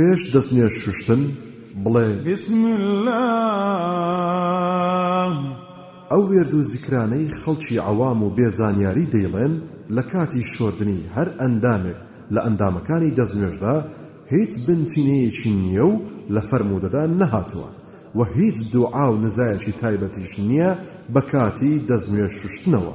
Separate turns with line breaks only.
پێش دەستنوێژ شوشتن بڵێ.
بسم اللە.
ئەو وێردو زیکرانەی خەڵکی عەوام و بێ زانیاری دەیڵێن لە کاتی شۆردنی هەر ئەندامێک لە ئەندامەکانی دەستنوێژدا هیچ بنچینەیەکی نیە و لە فەرموودەدا نەهاتووە و هیچ دوعاو نزایەکی تایبەتیش نیە بە کاتی دەستنوێژ شوشتنەوە.